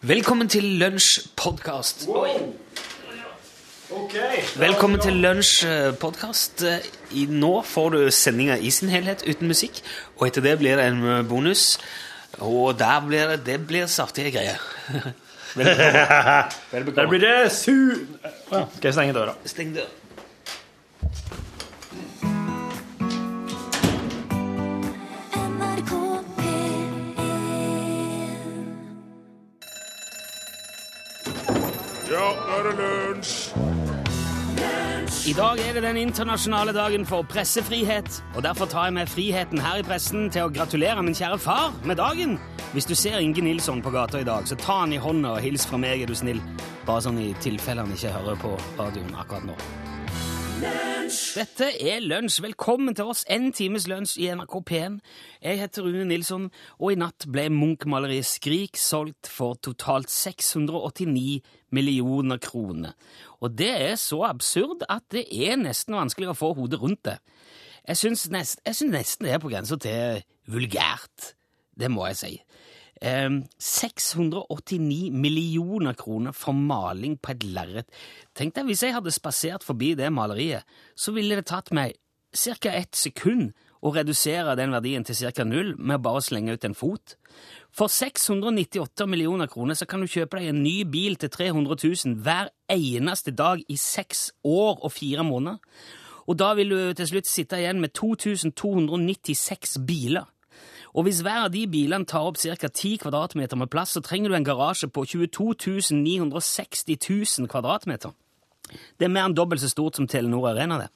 Velkommen til lunsjpodkast. Wow. Okay. Velkommen til Lunsj-podkast. Nå får du sendinga i sin helhet uten musikk, og etter det blir det en eh, bonus. Og der blir det, det blir saftige greier. Vel bekomme. Der blir det su... Ja, skal jeg stenge døra? Steng døra. I dag er det den internasjonale dagen for pressefrihet, og derfor tar jeg meg friheten her i pressen til å gratulere min kjære far med dagen. Hvis du ser Inge Nilsson på gata i dag, så ta han i hånda og hils fra meg, er du snill. Bare sånn i tilfelle han ikke hører på radioen akkurat nå. Dette er lunsj. Velkommen til oss. En times lunsj i NRK P1. Jeg heter Rune Nilsson, og i natt ble Munch-maleriet Skrik solgt for totalt 689 millioner kroner. Og det er så absurd at det er nesten vanskelig å få hodet rundt det. Jeg syns, nest, nesten det er på grensa til vulgært. Det må jeg si. Eh, 689 millioner kroner for maling på et lerret. Tenk deg, hvis jeg hadde spasert forbi det maleriet, så ville det tatt meg ca. ett sekund å redusere den verdien til ca. null med bare å slenge ut en fot. For 698 millioner kroner så kan du kjøpe deg en ny bil til 300 000 hver eneste dag i seks år og fire måneder. Og da vil du til slutt sitte igjen med 2296 biler. Og hvis hver av de bilene tar opp ca. 10 kvadratmeter med plass, så trenger du en garasje på 22 960 000 kvadratmeter. Det er mer enn dobbelt så stort som Telenor Arena. det.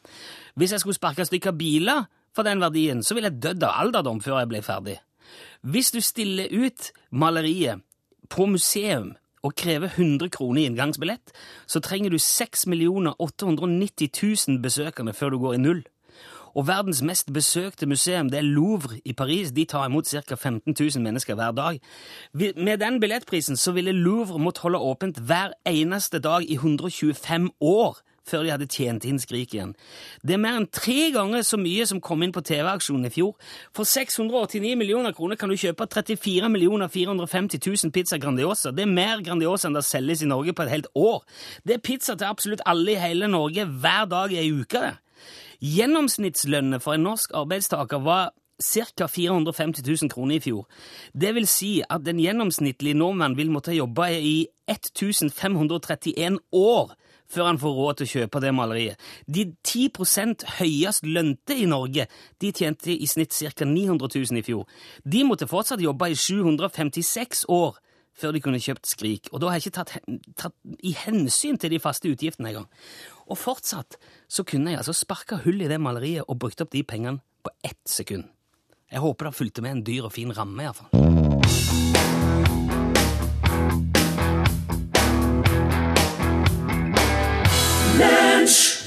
Hvis jeg skulle sparke stykker biler for den verdien, så ville jeg dødd av alderdom før jeg ble ferdig. Hvis du stiller ut maleriet på museum og krever 100 kroner i inngangsbillett, så trenger du 6 890 000 besøkende før du går i null. Og verdens mest besøkte museum, det er Louvre i Paris. De tar imot ca. 15 000 mennesker hver dag. Med den billettprisen så ville Louvre måtte holde åpent hver eneste dag i 125 år før de hadde tjent inn Skrik igjen. Det er mer enn tre ganger så mye som kom inn på TV-aksjonen i fjor. For 689 millioner kroner kan du kjøpe 34 450 000 pizza Grandiosa. Det er mer Grandiosa enn det selges i Norge på et helt år. Det er pizza til absolutt alle i hele Norge hver dag i ei uke. det. Gjennomsnittslønnet for en norsk arbeidstaker var ca. 450 000 kroner i fjor. Det vil si at den gjennomsnittlige nordmann vil måtte jobbe i 1531 år før han får råd til å kjøpe det maleriet. De 10 høyest lønte i Norge de tjente i snitt ca. 900 000 i fjor. De måtte fortsatt jobbe i 756 år før de kunne kjøpt Skrik, og da har jeg ikke tatt, tatt i hensyn til de faste utgiftene engang. Og fortsatt så kunne jeg altså sparka hull i det maleriet og brukt opp de pengene på ett sekund. Jeg håper det fulgte med en dyr og fin ramme, iallfall.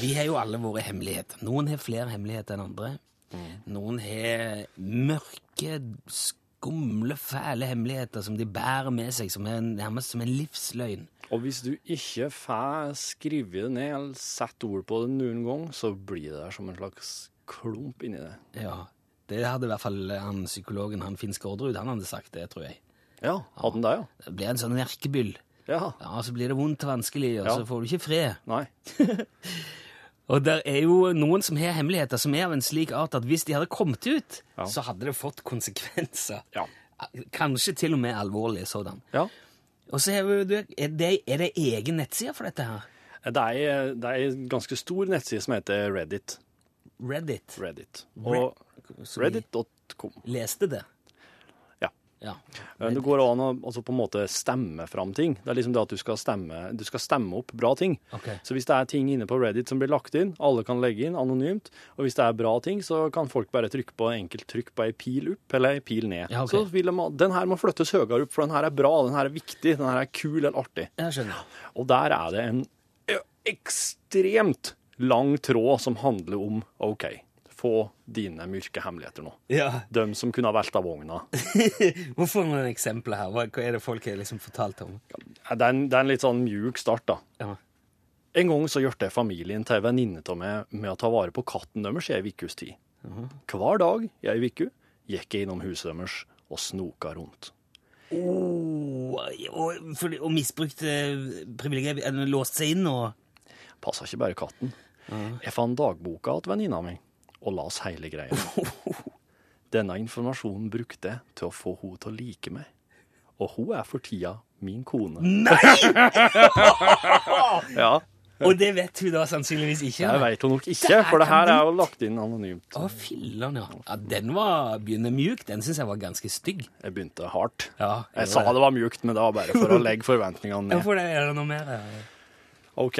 Vi har jo alle våre hemmeligheter. Noen har flere hemmeligheter enn andre. Noen har mørke, skumle, fæle hemmeligheter som de bærer med seg, som er nærmest som en livsløgn. Og hvis du ikke får skrevet det ned eller satt ord på det noen gang, så blir det der som en slags klump inni det. Ja, Det hadde i hvert fall han psykologen han Finn Skårderud han hadde sagt det, tror jeg. Ja, hadde han det, ja? Det blir en sånn verkebyll. Ja. Ja, Så blir det vondt og vanskelig, og Ja. så får du ikke fred. Nei. Og det er jo noen som har hemmeligheter som er av en slik art at hvis de hadde kommet ut, Ja. så hadde det fått konsekvenser. Ja. Kanskje til og med alvorlige sådan. Ja. Og så er det, er det egen nettside for dette her? Det er, det er en ganske stor nettside som heter Reddit. Reddit. Reddit. Og reddit.com. Leste det. Ja. Ja. Det går an å altså på en måte stemme fram ting. Det er liksom det at du skal stemme, du skal stemme opp bra ting. Okay. Så hvis det er ting inne på Reddit som blir lagt inn, alle kan legge inn anonymt, og hvis det er bra ting, så kan folk bare trykke på enkelt trykk på ei pil opp eller ei pil ned. Ja, okay. Så vil de, den her må flyttes høyere opp, for den her er bra, den her er viktig, den her er kul eller artig. Jeg skjønner. Og der er det en ekstremt lang tråd som handler om OK, få dine mørke hemmeligheter nå. Ja. De som kunne ha velta vogna. Hvorfor noen eksempler her? Hva, er det folk har liksom fortalt om? Det er en, det er en litt sånn mjuk start, da. Ja. En gang så hjalp jeg familien til ei venninne av meg med å ta vare på katten deres i ei ukes tid. Hver dag i ei uke gikk jeg innom huset deres og snoka rundt. Oh, og, og misbrukte eh, privilegier, eller låst seg inn og Passa ikke bare katten. Jeg fant dagboka til venninna mi og las hele greia. Denne informasjonen brukte jeg til å få henne til å like meg. Og hun er for tida min kone. Nei! Ja, Og det vet hun da sannsynligvis ikke. Det vet hun nok ikke, for det her er jo lagt inn anonymt. Å, filler'n, ja. ja. Den var begynner mjuk. Den syns jeg var ganske stygg. Jeg begynte hardt. Ja, Jeg sa det var mjukt, men det var bare for å legge forventningene ned. For det? Er det noe mer? ja? OK.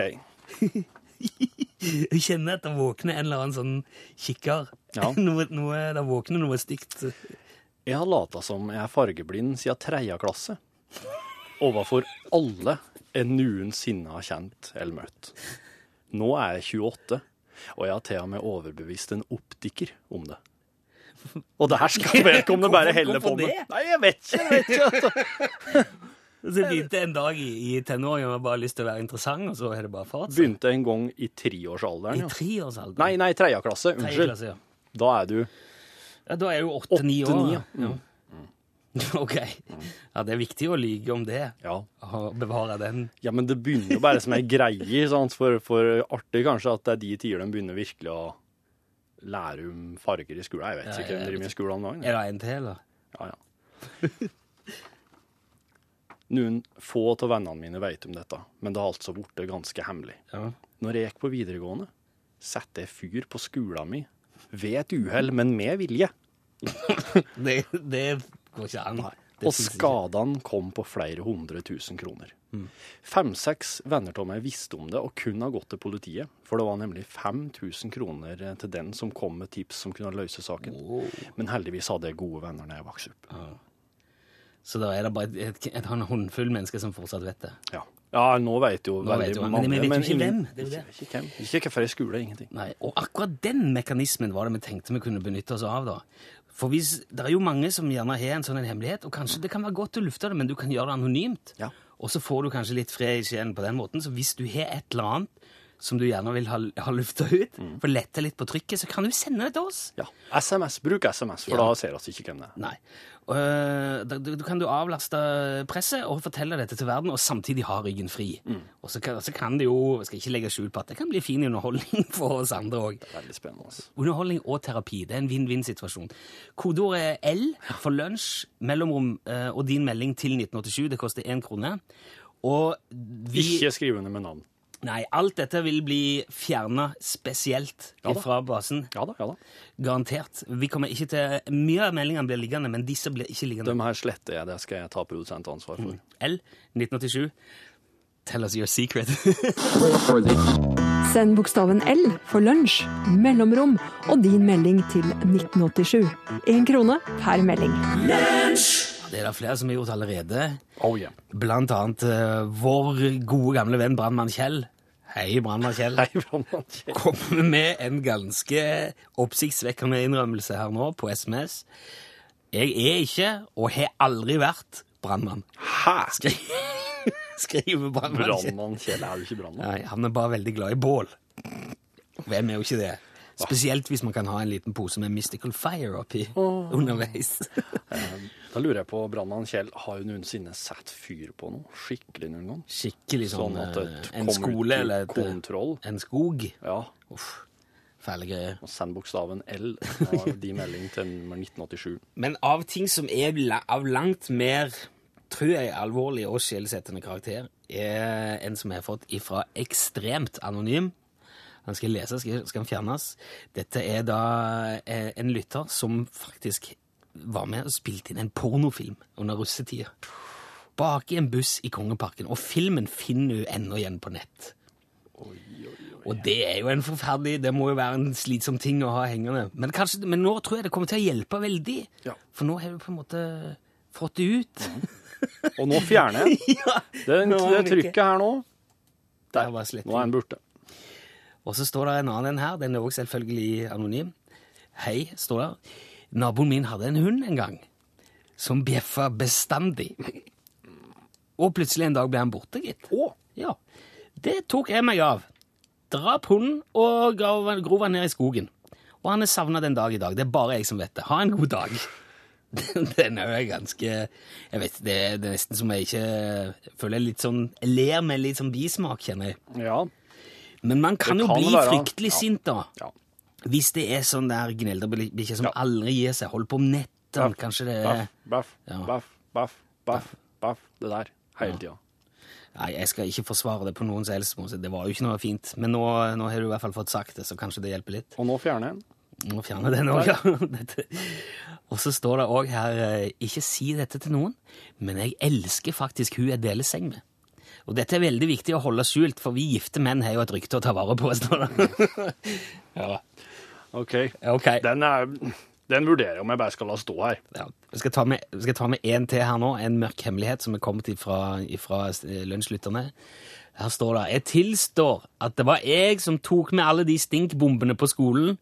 Jeg kjenner at det våkner en eller annen sånn kikker. Ja. Noe, noe, det våkner noe stygt. Jeg har lata som jeg er fargeblind siden tredje klasse. Overfor alle jeg noensinne har kjent eller møtt. Nå er jeg 28, og jeg har til og med overbevist en optiker om det. Og det her skal vedkommende bare helle på med. Nei, jeg vet ikke. jeg vet ikke. Altså. Så begynte en dag i, i tenåringen og bare lyst til å være interessant, og så har det bare fortsatt. Begynte en gang i I treårsalderen. Ja. treårsalderen. Nei, nei, tredje klasse. Tredje Unnskyld. klasse, ja. Da er du ja. Da er jeg jo åtte-ni år. Ja. ja. Ok. Ja, det er viktig å lyge om det. Ja. Og bevare den. Ja, men det begynner jo bare som ei greie, sant? For, for artig kanskje at det er de tider de begynner virkelig å lære om farger i skolen. Jeg vet Ja, ikke hvem driver med skolen om dagen. Er det en til, da? Ja, ja. Noen få av vennene mine vet om dette, men det har altså blitt ganske hemmelig. Ja. Når jeg gikk på videregående, satte jeg fyr på skolen min ved et uhell, men med vilje. Det, det går ikke an. Og skadene kom på flere hundre tusen kroner. Fem-seks venner av meg visste om det og kunne ha gått til politiet, for det var nemlig 5000 kroner til den som kom med tips som kunne løse saken. Men heldigvis hadde jeg gode venner når jeg vokste opp. Så da er det bare et, et, en håndfull mennesker som fortsatt vet det. Ja, ja nå vet jo Nå veldig vet jo, men vi vet jo ikke hvem, det er jo det. Ikke, ikke hvem. Ikke hvorfor i skole, ingenting. Nei, Og akkurat den mekanismen var det vi tenkte vi kunne benytte oss av. da. For hvis, Det er jo mange som gjerne har en sånn en hemmelighet, og kanskje det kan være godt å lufte det, men du kan gjøre det anonymt. Ja. Og så får du kanskje litt fred i sjelen på den måten. Så hvis du har et eller annet som du gjerne vil ha, ha lufta ut, Mm. for å lette litt på trykket, så kan du sende det til oss. Ja. SMS. Bruk SMS, for Ja. da ser vi ikke hvem det er. Nei. Øh, da, kan du avlaste presset og fortelle dette til verden, og samtidig ha ryggen fri. Mm. Og så kan, så kan det jo, jeg skal ikke legge skjul på at det kan bli fin underholdning for oss andre òg. Altså. Underholdning og terapi. Det er en vinn-vinn-situasjon. Kodeordet er L for lunsj, mellomrom eh, og din melding til 1987. Det koster én krone. Og vi Ikke skriv under med navn. Nei, alt dette vil bli fjerna spesielt Ja fra basen. Ja da, ja da. Garantert. Vi kommer ikke til Mye av meldingene blir liggende, men disse blir ikke liggende. De her sletter jeg, det skal jeg ta produsentansvar for. L 1987. Tell us your secret. Send bokstaven L for lunsj, mellomrom og din melding til 1987. Én krone per melding. Det er det flere som har gjort allerede. Oh yeah. Blant annet uh, vår gode gamle venn Brannmann Kjell. Hei, Brannmann Kjell. Hei, Brannmann Kjell. Kommer med en ganske oppsiktsvekkende innrømmelse her nå på SMS. Jeg er ikke, og har aldri vært, brannmann. Hæ? Skri Skriver Brannmann Kjell. Brannmann Kjell er jo ikke brannmann. Nei, han er bare veldig glad i bål. Hvem er jo ikke det? Spesielt hvis man kan ha en liten pose med Mystical Fire oppi underveis. Da lurer jeg på, Brannmann Kjell har jo noensinne satt fyr på noe skikkelig noen gang? Skikkelig sånn, Sånn eh, en skole eller et, kontroll. en skog. Ja. Uff, fæle greier. Og send bokstaven L av de melding til nummer 1987. Men av ting som er av langt mer, tror jeg, alvorlig og skjellsettende karakter, er en som jeg har fått ifra ekstremt anonym. Han skal lese, skal, skal han fjernes. Dette er da eh, en lytter som faktisk var med og spilte inn en pornofilm under russetida. Bak i en buss i Kongeparken. Og filmen finner hun ennå igjen på nett. Og det er jo en forferdelig Det må jo være en slitsom ting å ha hengende. Men, kanskje, men nå tror jeg det kommer til å hjelpe veldig. Ja. For nå har du på en måte fått det ut. Og nå fjerner jeg. ja. Det, det trykket her nå, Der nå er den borte. Og så står det en annen her. Den er også selvfølgelig anonym. Hei, står det. Naboen min hadde en hund en gang som bjeffa bestandig. Og plutselig en dag ble han borte, gitt. Å, Ja, det tok jeg meg av. Drap hunden og grov han ned i skogen. Og han er savna den dag i dag. Det er bare jeg som vet det. Ha en god dag. Den er jo ganske Jeg vet, det det er nesten som jeg ikke jeg føler jeg litt sånn Jeg ler med litt sånn bismak, kjenner jeg. Ja. Men man kan kan jo bli være- fryktelig ja. sint, da. Ja. Hvis det er sånn der gnelderbikkje som Ja. aldri gir seg, holder på om nettene, kanskje det Baff, baff, baff, baff, baff, baff. Det der. Hele tida. Nei, jeg skal ikke forsvare det på noen som helst måte. Det var jo ikke noe fint. Men nå, nå har du i hvert fall fått sagt det, så kanskje det hjelper litt. Og nå fjerner jeg den. fjerner fjerne den òg, ja. Og så står det òg her eh, Ikke si dette til noen, men jeg elsker faktisk hun jeg deler seng med. Og dette er veldig viktig å holde skjult, for vi gifte menn har jo et rykte å ta vare på. ja. OK. Ok. Den, er, den vurderer jeg om jeg bare skal la stå her. Ja. Jeg skal ta med, skal ta med en til her nå, en mørk hemmelighet som er kommet ifra, ifra lønnslytterne. Her står det Jeg tilstår at det var jeg som tok med alle de stinkbombene på skolen.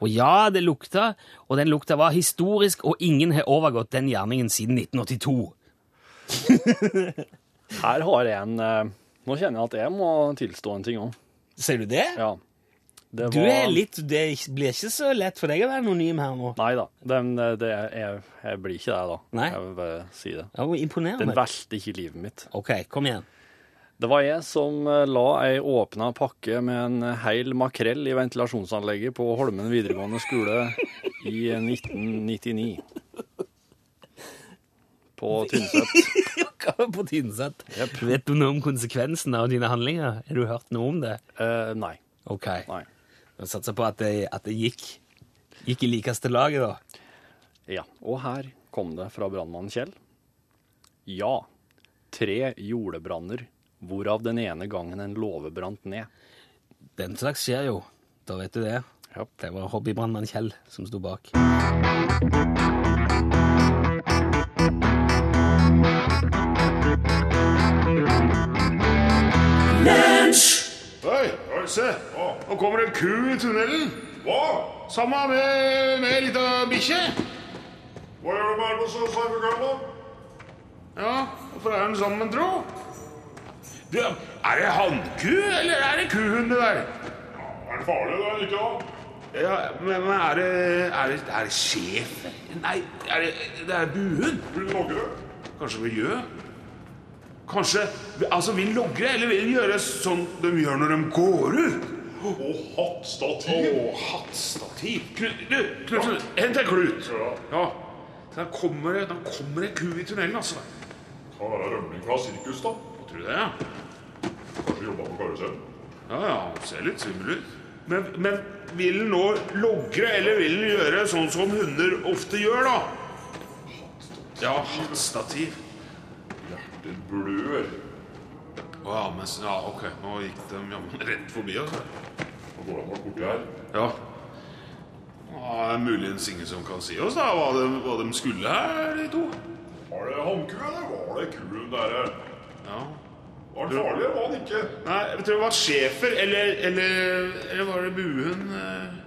Og ja, det lukta, og den lukta var historisk, og ingen har overgått den gjerningen siden 1982. Her har jeg en eh, Nå kjenner jeg at jeg må tilstå en ting òg. Ser du det? Ja. Det Du er litt, Det blir ikke så lett for deg å være anonym her nå. Nei da. Eh, det, jeg, jeg blir ikke det, da. Nei. Jeg vil bare si det. Ja, Den valgte velter ikke livet mitt. Ok, kom igjen. Det var jeg som eh, la ei åpna pakke med en heil makrell i ventilasjonsanlegget på Holmen videregående skole i 1999. På Tynset. Hva tiden på Tynset? Vet du noe om konsekvensen av dine handlinger? Har du hørt noe om det? Uh, nei. Ok. Nei. Jeg satser på at det, at det gikk, gikk i likeste laget, da. Ja. Og her kom det fra brannmann Kjell. Ja. Tre jordebranner, hvorav den ene gangen en låve brant ned. Den slags skjer jo. Da vet du det. Yep. Det var hobbybrannmann Kjell som sto bak. Oi. Nå kommer en ku i tunnelen. Hva? Samme med, med ei lita bikkje. Hva gjør du med den så sarvekalla? Ja, hvorfor er den sammen, tro? Du, er det hannku, eller er det kuhund, det der? er det farlig, det er ikke da? Ja, men, men er det Er det, er det sjef? Nei, er det, det er buhund. Vil du logre? Kanskje vi gjør? Kanskje Altså, vil logre, eller vil gjøre sånn de gjør når de går ut? Og hattstativ. Å, hattstativ. Du, Knutsen, hent en klut. Ja. Der kommer det kommer en ku i tunnelen, altså. Kan være rømning fra sirkus, da. Tror du det? ja? Kanskje jobba på karusell. Ja, ja, ser litt svimmel ut. Men, men vil den nå logre, eller vil den gjøre sånn som hunder ofte gjør, da? Hattstativ. Ja, hattstativ. Hjertet blør. Å ja, men ja, ok. Nå gikk de jammen rett forbi oss. Nå går de bort borti her. Ja. Det er muligens ingen som kan si oss da, hva de, hva de skulle her, de to. Var det hannku, eller var det kuen derre? Ja. Var den farlig, eller var den ikke? Nei, jeg tror det var schæfer, eller, eller, eller var det buen? eh?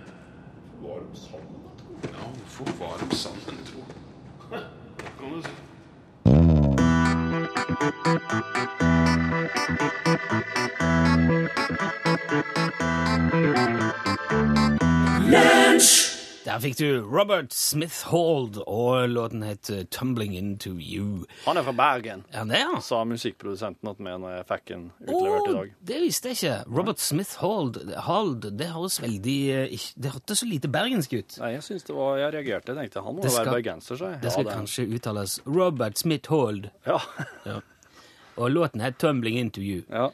Var de sammen? tro? Ja, hvorfor var de sammen, tro? Kan du si. Yeah. Der fikk du Robert Smith Hold, og låten het uh, 'Tumbling Into You'. Han er fra Bergen, Er det, ja? sa musikkprodusenten at med når jeg fikk den utlevert i Å, dag. det visste jeg ikke. Robert Smith Hold, Hold det høres veldig eh, Det hørtes så lite bergensk ut. Nei, jeg synes det var, jeg reagerte. Jeg tenkte han må skal, være bergenser, sa jeg. Det skal ja, kanskje uttales Robert Smith Hold. Ja. Og låten het 'Tumbling Into You'. ja.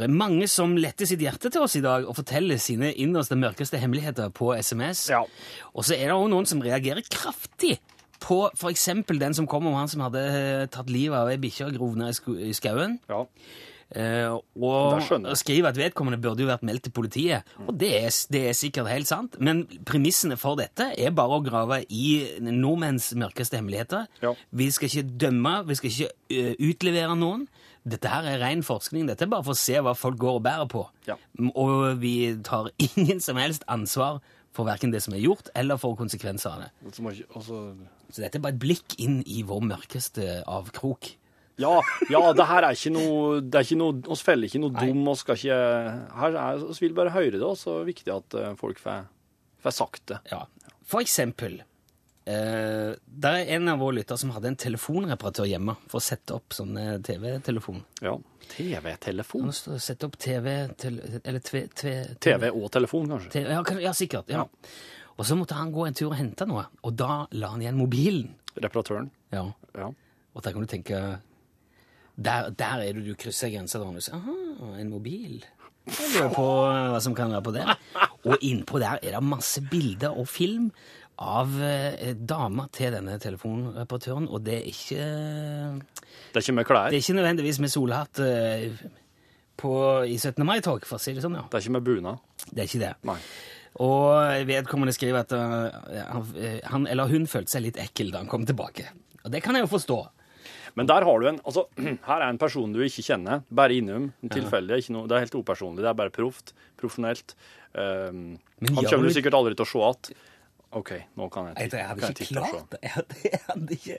Det er mange som letter sitt hjerte til oss i dag og forteller sine innerste, mørkeste hemmeligheter på SMS. Ja. Og så er det òg noen som reagerer kraftig på eksempel den som kom om han som hadde eh, tatt livet av ei bikkje og grov ned i skauen. ja. Uh, og skriver at vedkommende burde jo vært meldt til politiet. Og det er, det er sikkert helt sant, men premissene for dette er bare å grave i nordmenns mørkeste hemmeligheter. Ja. Vi skal ikke dømme, vi skal ikke ø, utlevere noen. Dette her er ren forskning. Dette er bare for å se hva folk går og bærer på. Ja. Og vi tar ingen som helst ansvar for hverken det som er gjort, eller for konsekvenser av det. Så dette er bare et blikk inn i vår mørkeste avkrok. ja, ja, det her er ikke noe det er ikke noe, oss feller ikke noe dum, og skal ikke Her er, oss vil bare høre det, og så er det viktig at eh, folk får, får sagt det. Ja. For eksempel Eh, der er en av våre lyttere som hadde en telefonreparatør hjemme for å sette opp sånne TV-telefon. Ja. TV-telefon. Setter opp TV tel, Eller tve, tve, TV og telefon, kanskje. TV, ja, ja, sikkert. Ja. Og så måtte han gå en tur og hente noe, og da la han igjen mobilen. Reparatøren. Ja. Ja. Og der kan du tenke Der, der er du, du krysser grensa. da, og du sier, Aha, en mobil. Jeg lurer på eh, hva som kan være på det. Og innpå der er det masse bilder og film av eh, dama til denne telefonreparatøren, og det er ikke Det er ikke med klær. Det er ikke nødvendigvis med solhatt eh, på, i 17. mai-tog, for å si det sånn, ja. Det er ikke med bunad. Det er ikke det. Nei. Og vedkommende skriver at uh, han, eller hun følte seg litt ekkel da han kom tilbake. Og det kan jeg jo forstå. Men der har du en altså, Her er en person du ikke kjenner, bare innom. Tilfeldig. Det er helt upersonlig. Det er bare proft. Profesjonelt. Um, han kommer du sikkert aldri til å se igjen. OK, nå kan jeg, tror jeg hadde ikke titte klart det. Jeg hadde, jeg hadde ikke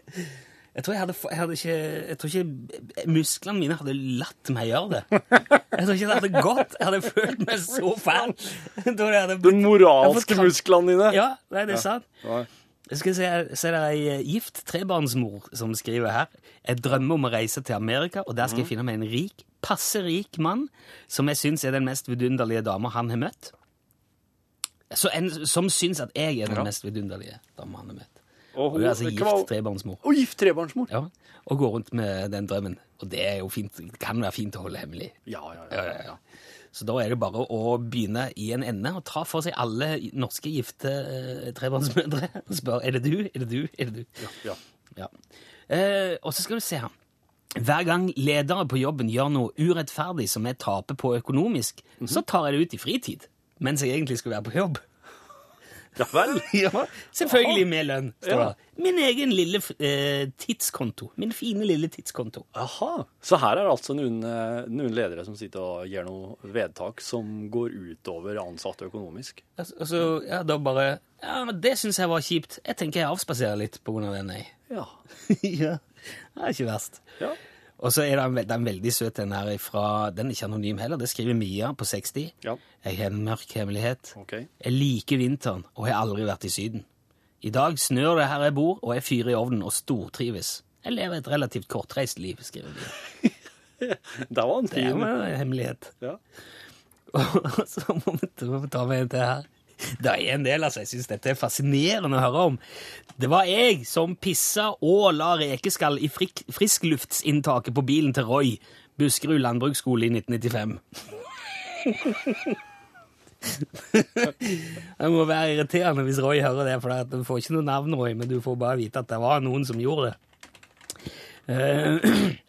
jeg tror jeg hadde, jeg hadde ikke Jeg tror ikke musklene mine hadde latt meg gjøre det. Jeg tror ikke det hadde gått. Jeg hadde følt meg så fæl. De moralske musklene dine. Ja, nei, det er sant. Ja. Jeg skal se, se det er ei eh, gift trebarnsmor som skriver her. Jeg drømmer om å reise til Amerika, og der skal jeg finne meg en rik, passe rik mann som jeg syns er den mest vidunderlige dama han har møtt. Så en som syns at jeg er den Ja. mest vidunderlige dama han har møtt. Og hun er altså gift trebarnsmor. Og gift trebarnsmor. Ja, og går rundt med den drømmen. Og det er jo fint, kan være fint å holde hemmelig. Ja, ja, Ja, ja. ja. Så da er det bare å begynne i en ende og ta for seg alle norske gifte eh, trebarnsmødre og spørre er det du, er det du, er det du. ja. Ja. Eh, og så skal du se her. Hver gang ledere på jobben gjør noe urettferdig som jeg taper på økonomisk, så tar jeg det ut i fritid, mens jeg egentlig skulle være på jobb. ja vel. Ja, Selvfølgelig med lønn. står Ja. det. Min egen lille eh, tidskonto. Min fine lille tidskonto. Aha. Så her er det altså noen, eh, noen ledere som sitter og gjør noe vedtak som går utover ansatte økonomisk. Altså, ja, da bare Ja, men det syns jeg var kjipt. Jeg tenker jeg avspaserer litt på grunn av det, nei. Ja. ja. Det er ikke verst. Ja. Og så er det en, det en veldig søt en her fra Den er ikke anonym heller. Det skriver Mia på 60. Ja. Jeg har en mørk hemmelighet. Okay. Jeg liker vinteren og har aldri vært i Syden. I dag snør det her jeg bor, og jeg fyrer i ovnen og stortrives. Jeg lever et relativt kortreist liv, skriver Mia. det var en Det er jo fin. en hemmelighet. Ja. Og så må vi ta med en til her. Det er en del, altså. Jeg syns dette er fascinerende å høre om. Det var jeg som pissa og la rekeskall i friskluftsinntaket på bilen til Roy, Buskerud landbruksskole i 1995. det må være irriterende hvis Roy hører det, for du får ikke noe navn, Roy, men du får bare vite at det var noen som gjorde det. Eh,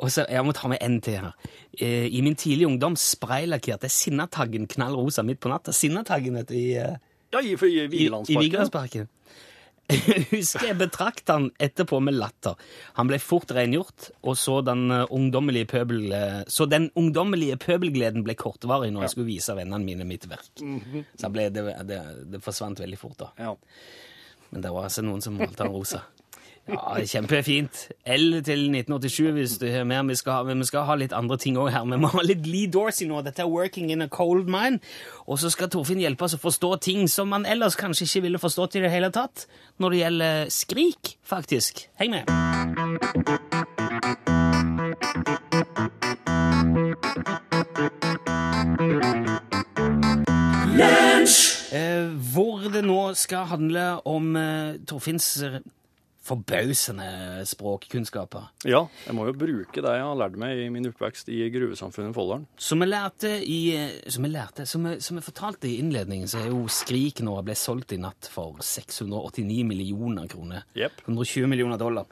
og så, Jeg må ta med en til her. Eh, I min tidlige ungdom spraylakkerte jeg Sinnataggen knallrosa midt på natta. Sinnataggen heter i, eh, Ja, i, i i, Vigelandsparken. Husker jeg betrakta han etterpå med latter. Han ble fort rengjort, og så den eh, ungdommelige pøbel... eh, Så den ungdommelige pøbelgleden ble kortvarig når jeg skulle vise vennene mine mitt verk. Så ble, det, det, det forsvant veldig fort, da. Ja. Men det var altså noen som malte han rosa. Ja, kjempefint. L til 1987 hvis du har mer. Vi skal men vi skal ha litt andre ting òg her. Vi må ha litt Lee Dorsey nå. Dette er 'Working in a Cold Mine'. Og så skal Torfinn hjelpe oss å forstå ting som man ellers kanskje ikke ville forstått i det hele tatt. Når det gjelder skrik, faktisk. Heng med. Eh, hvor det nå skal handle om eh, Torfinns forbausende språkkunnskaper. ja, jeg må jo bruke det jeg har lært meg i min oppvekst i gruvesamfunnet Folldalen. Som jeg lærte i Som jeg lærte, som jeg, som jeg fortalte i innledningen, så er jo Skrik nå ble solgt i natt for 689 millioner kroner. Yep. 120 millioner dollar.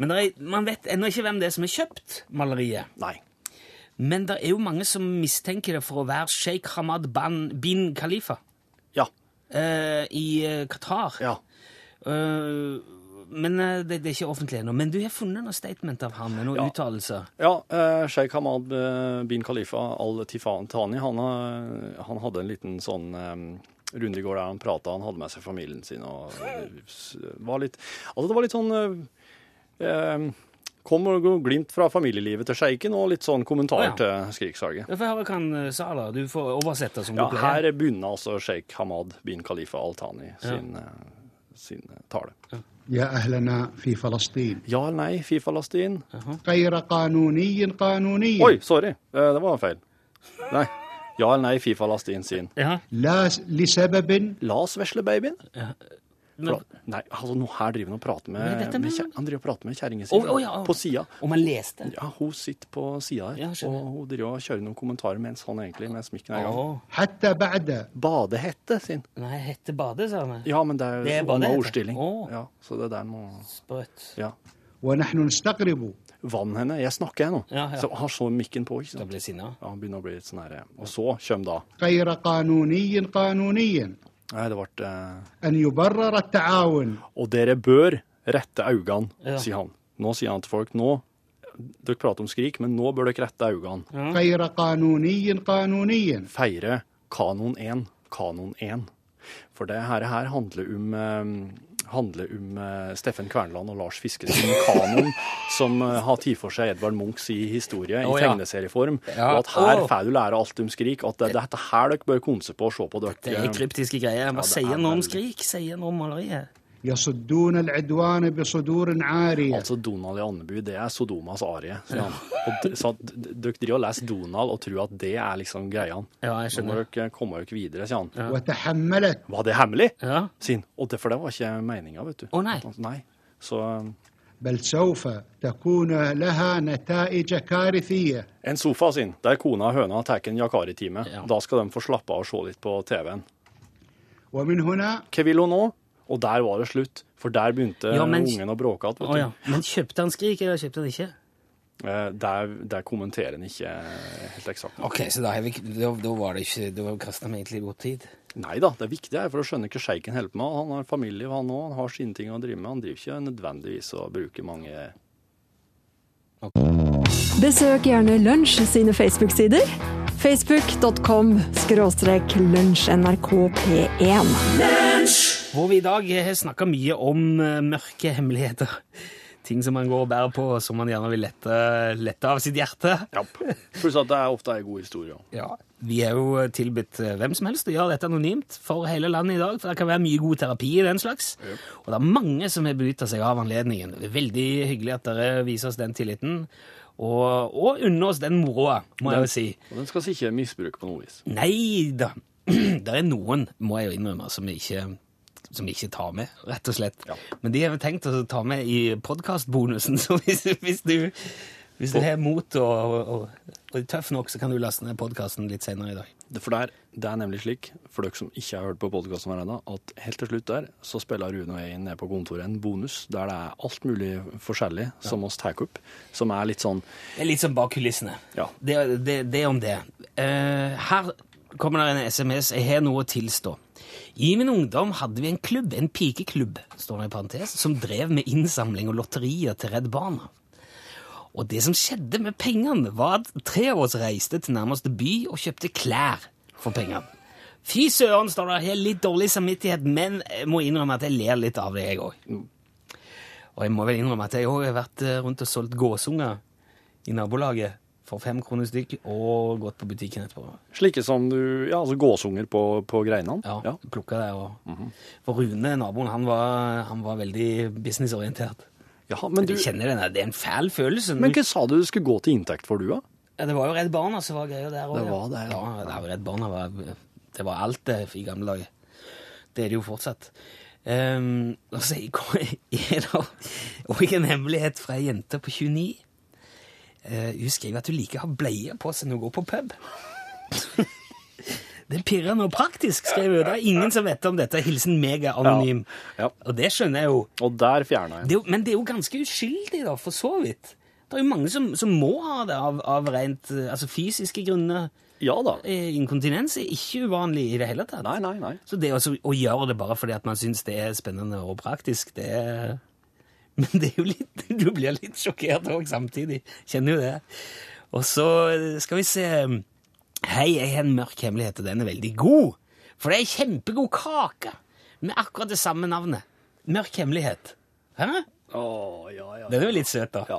Men er, man vet ennå ikke hvem det er som har kjøpt maleriet. Nei. Men det er jo mange som mistenker det for å være Sheikh Hamad ban, bin Khalifa Ja. Uh, i eh, Qatar. Ja. Eh, men eh, det, det er ikke offentlig ennå. Men du har funnet noen statement av ham noen Ja. uttalelser? Ja, eh, Sheikh Hamad eh, bin Khalifa al-Tifani, han, eh, han hadde en liten sånn eh, runde i går der han prata, han hadde med seg familien sin og var litt Altså, det var litt sånn eh, Kom og glimt fra familielivet til sjeiken, og litt sånn kommentar oh, ja. til Skriksalget. Jeg får høre hva han sa, da. Du får oversette som Ja, du pleier. her begynner altså Sheikh Hamad bin Khalifa al-Tani sin, ja. sin tale. يا أهلنا في فلسطين. يا أهلنا في فلسطين غير قانوني قانوني. أوي سوري هذا ما فعل يا نعي في فلسطين سين لا لسبب لا سبش لبيبين Men, nei, altså nå her driver han og prater med, med, Han driver og prater med kjerringa si oh, oh, ja, på sida. Om han leste? Ja, hun sitter på sida her. Ja, og hun driver og kjører noen kommentarer mens han egentlig med smykken er i gang. Hette bade. Badehette sin. Nei, hette bade, sa han. Ja, men det er, jo en badehette. ordstilling. Ja, så det der må Sprøtt. Ja. Vann henne. Jeg snakker, jeg nå. Ja, ja. Så har så mikken på. ikke sant? Da blir sinna. Ja, han begynner å bli litt sånn herre. Eh, og så kommer da Nei, det ble eh... Og dere bør rette øynene, ja. sier han. Nå sier han til folk nå Dere prater om skrik, men nå bør dere rette øynene. Ja. Feire kanonien, kanonien. Feire kanon 1, kanon 1. For det her, her handler om eh, handler om eh, Steffen Kverneland og Lars Fiske sin kanon, som eh, har tatt for seg Edvard Munchs i historie i Å, ja. tegneserieform. Ja. Og at her oh. får du lære alt om skrik. At det, det er dette her dere bør konse på og se på. dere. Det er kryptiske greier. Hva ja, sier noe om skrik? Sier han om maleriet? يصدون العدوان بصدور عارية Altså Donald i Andebu, det er Sodomas arie. sier han. Og d- så at d- dere driver og leser Donald og tror at det er liksom greia. Ja, jeg Nå må skjønner. dere komme dere videre, sier han. وتحملت Var det hemmelig? Ja. Sier han. Og det, for det var ikke meninga, vet du. Å, nei. At han- nei. Så بل سوف تكون لها نتائج كارثية en sofa sin, der kona og høna tar en Yakari-time. Ja. Da skal de få slappe av og se litt på TV-en. ومن هنا Hva vil hun nå? Og der var det slutt, for der begynte Ja, men- ungen å bråke igjen. Ja. Men kjøpte han skrik, eller kjøpte han ikke? Eh, Der, der kommenterer han ikke helt eksakt. Ok, så da, har vi, da, da var det ikke Da kasta vi egentlig bort tid. Nei da, det er viktig for å skjønne hva sjeiken holder på med. Han har familie, han òg. Han har sine ting å drive med. Han driver ikke nødvendigvis og bruker mange Besøk gjerne Lunsj sine Facebook-sider. Facebook.com skråstrek lunsjnrkp1. Hvor vi i dag har snakka mye om eh, mørke hemmeligheter. Ting som man går og bærer på, som man gjerne vil lette, lette av sitt hjerte. Ja. Pluss at det er ofte er god historie. Ja. Vi er jo tilbudt eh, hvem som helst å gjøre dette anonymt for hele landet i dag, for det kan være mye god terapi i den slags. Og det er mange som har benytta seg av anledningen. Det er Veldig hyggelig at dere viser oss den tilliten, og, og unner oss den moroa, må jeg jo si. Og den skal ikke misbruke på noe vis. Nei da. Det er noen, må jeg jo innrømme, som ikke, som vi ikke tar med, rett og slett. Ja. Men de har vi tenkt å ta med i podkastbonusen, så hvis, hvis du hvis du har mot og, og, og, er tøff nok, så kan du laste ned podkasten litt senere i dag. Det, for der, det er nemlig slik, for dere som ikke har hørt på podkasten ennå, at helt til slutt der så spiller Rune og jeg ned på kontoret en bonus der det er alt mulig forskjellig som oss tar opp, som er litt sånn Det er litt sånn bak kulissene. Ja. Det, det, det om det. Uh, her kommer det en SMS. Jeg har noe å tilstå. I min ungdom hadde vi en klubb, en pikeklubb, står det i parentes, som drev med innsamling og lotterier til Redd Barna. Og det som skjedde med pengene, var at tre av oss reiste til nærmeste by og kjøpte klær for pengene. Fy søren, står det. Jeg har litt dårlig samvittighet, men jeg må innrømme at jeg ler litt av det, jeg òg. Og jeg må vel innrømme at jeg òg har vært eh, rundt og solgt gåsunger i nabolaget for fem kroner stykk, og gått på butikken etterpå. Slike som du Ja, altså gåsunger på, på greinene. Ja, Ja. plukka det. Og... For Rune, naboen, han var, han var veldig businessorientert. Ja, men du Jeg kjenner den, Det er en fæl følelse. Men hva sa du du skulle gå til inntekt for, du, da? Ja, det var jo Redd Barna som var greia der òg. Det var det, ja. ja. det var Redd Barna var, det var alt det i gamle dager. Det er det jo fortsatt. Um, altså, jeg- er det også en hemmelighet fra ei jente på 29. Eh, hun skriver at hun liker å ha bleie på seg når hun går på pub. det er pirrende og praktisk, skrev hun. Det er ingen som vet om dette. Hilsen mega anonym. Ja. Og det skjønner jeg jo. Og der fjerna jeg Det jo, men det er jo ganske uskyldig, da, for så vidt. Det er jo mange som, som må ha det av, av rent eh, altså fysiske grunner. Ja da. Eh, Inkontinens er ikke uvanlig i det hele tatt. Nei, nei, nei. Så det også, å gjøre det bare fordi at man syns det er spennende og praktisk, det er Men det er jo litt Du blir litt sjokkert òg samtidig. Kjenner jo det. Og så skal vi se Hei, jeg har en mørk hemmelighet, og den er veldig god. For det er ei kjempegod kake med akkurat det samme navnet. Mørk hemmelighet. Hæ? Oh, ja, ja. Den er jo litt søt, da. Ja.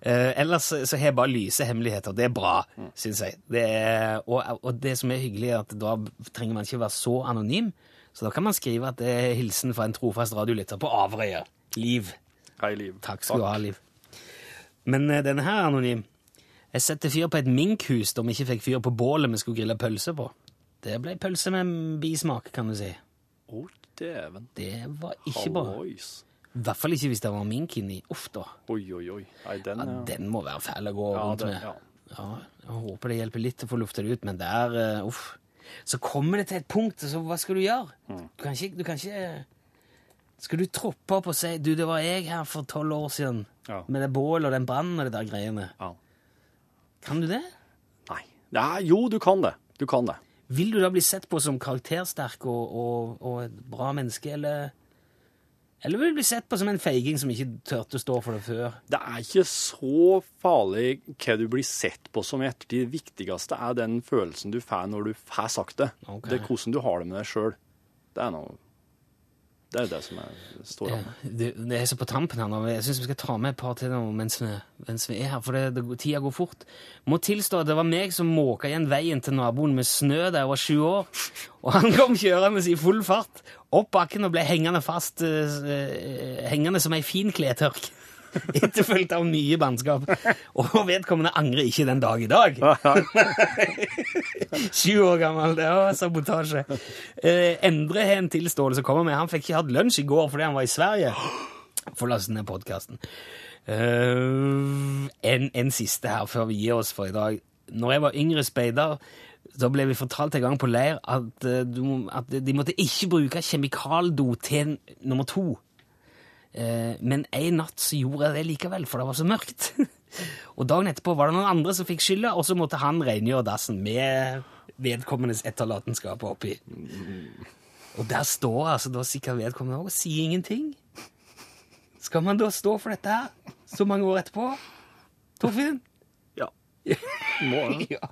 Eh, ellers så har jeg bare lyse hemmeligheter. Det er bra, syns jeg. Det er, og, og det som er hyggelig, er at da trenger man ikke være så anonym. Så da kan man skrive at det er hilsen fra en trofast radiolytter på Averøya. Liv. Hei, Liv. Takk skal du ha, Liv. Men eh, denne her, Anonym. Jeg setter fyr på et minkhus da vi ikke fikk fyr på bålet vi skulle grille pølse på. Det ble pølse med bismak, kan du si. Å, dæven. Det var ikke bra. Hallois. I hvert fall ikke hvis det var mink inni. Uff da. Oi, oi, oi. Nei, den, Ja, ja. den må være fæl å gå Ja, rundt den- med. ja. Ja, jeg håper det hjelper litt å få lufta det ut, men det er eh, uff. Så kommer det til et punkt, så hva skal du gjøre? Mm. Du kan ikke, du kan ikke Skal du troppe opp og si du, det var jeg her for tolv år siden Ja. med det bålet og den brannen og det der greiene? Ja. Kan du det? Nei. Ja, Jo, du kan det. Du kan det. Vil du da bli sett på som karaktersterk og, og, og et bra menneske, eller Eller vil du bli sett på som en feiging som ikke turte å stå for det før? Det er ikke så farlig hva du blir sett på som i ettertid. Det viktigste er den følelsen du får når du får sagt det. Ok. Det er hvordan du har det med deg sjøl. Det er noe Det er jo det som er, står an. det, er så på tampen her nå. Jeg syns vi skal ta med et par til mens vi, mens vi er her, for det, det, tida går fort. Må tilstå at det var meg som måka igjen veien til naboen med snø da jeg var sju år. Og han kom kjørende i full fart opp bakken og ble hengende fast, eh, eh, hengende som ei finkletørk. Etterfulgt av nye bannskap. Og vedkommende angrer ikke den dag i dag. Sju år gammel. Det var sabotasje. Eh, Endre har en tilståelse å komme med. Han fikk ikke hatt lunsj i går fordi han var i Sverige. For laste ned podkasten. en, en siste her før vi gir oss for i dag. Når jeg var yngre speider, da ble vi fortalt en gang på leir at, eh, at de måtte ikke bruke kjemikaldo til nummer to. Eh, men en natt så gjorde jeg det likevel, for det var så mørkt. og dagen etterpå var det noen andre som fikk skylda, og så måtte han rengjøre dassen med vedkommendes etterlatenskap oppi. Og der står altså da sikkert vedkommende og sier ingenting. Skal man da stå for dette her så mange år etterpå? Torfinn? Ja. Må det. Ja.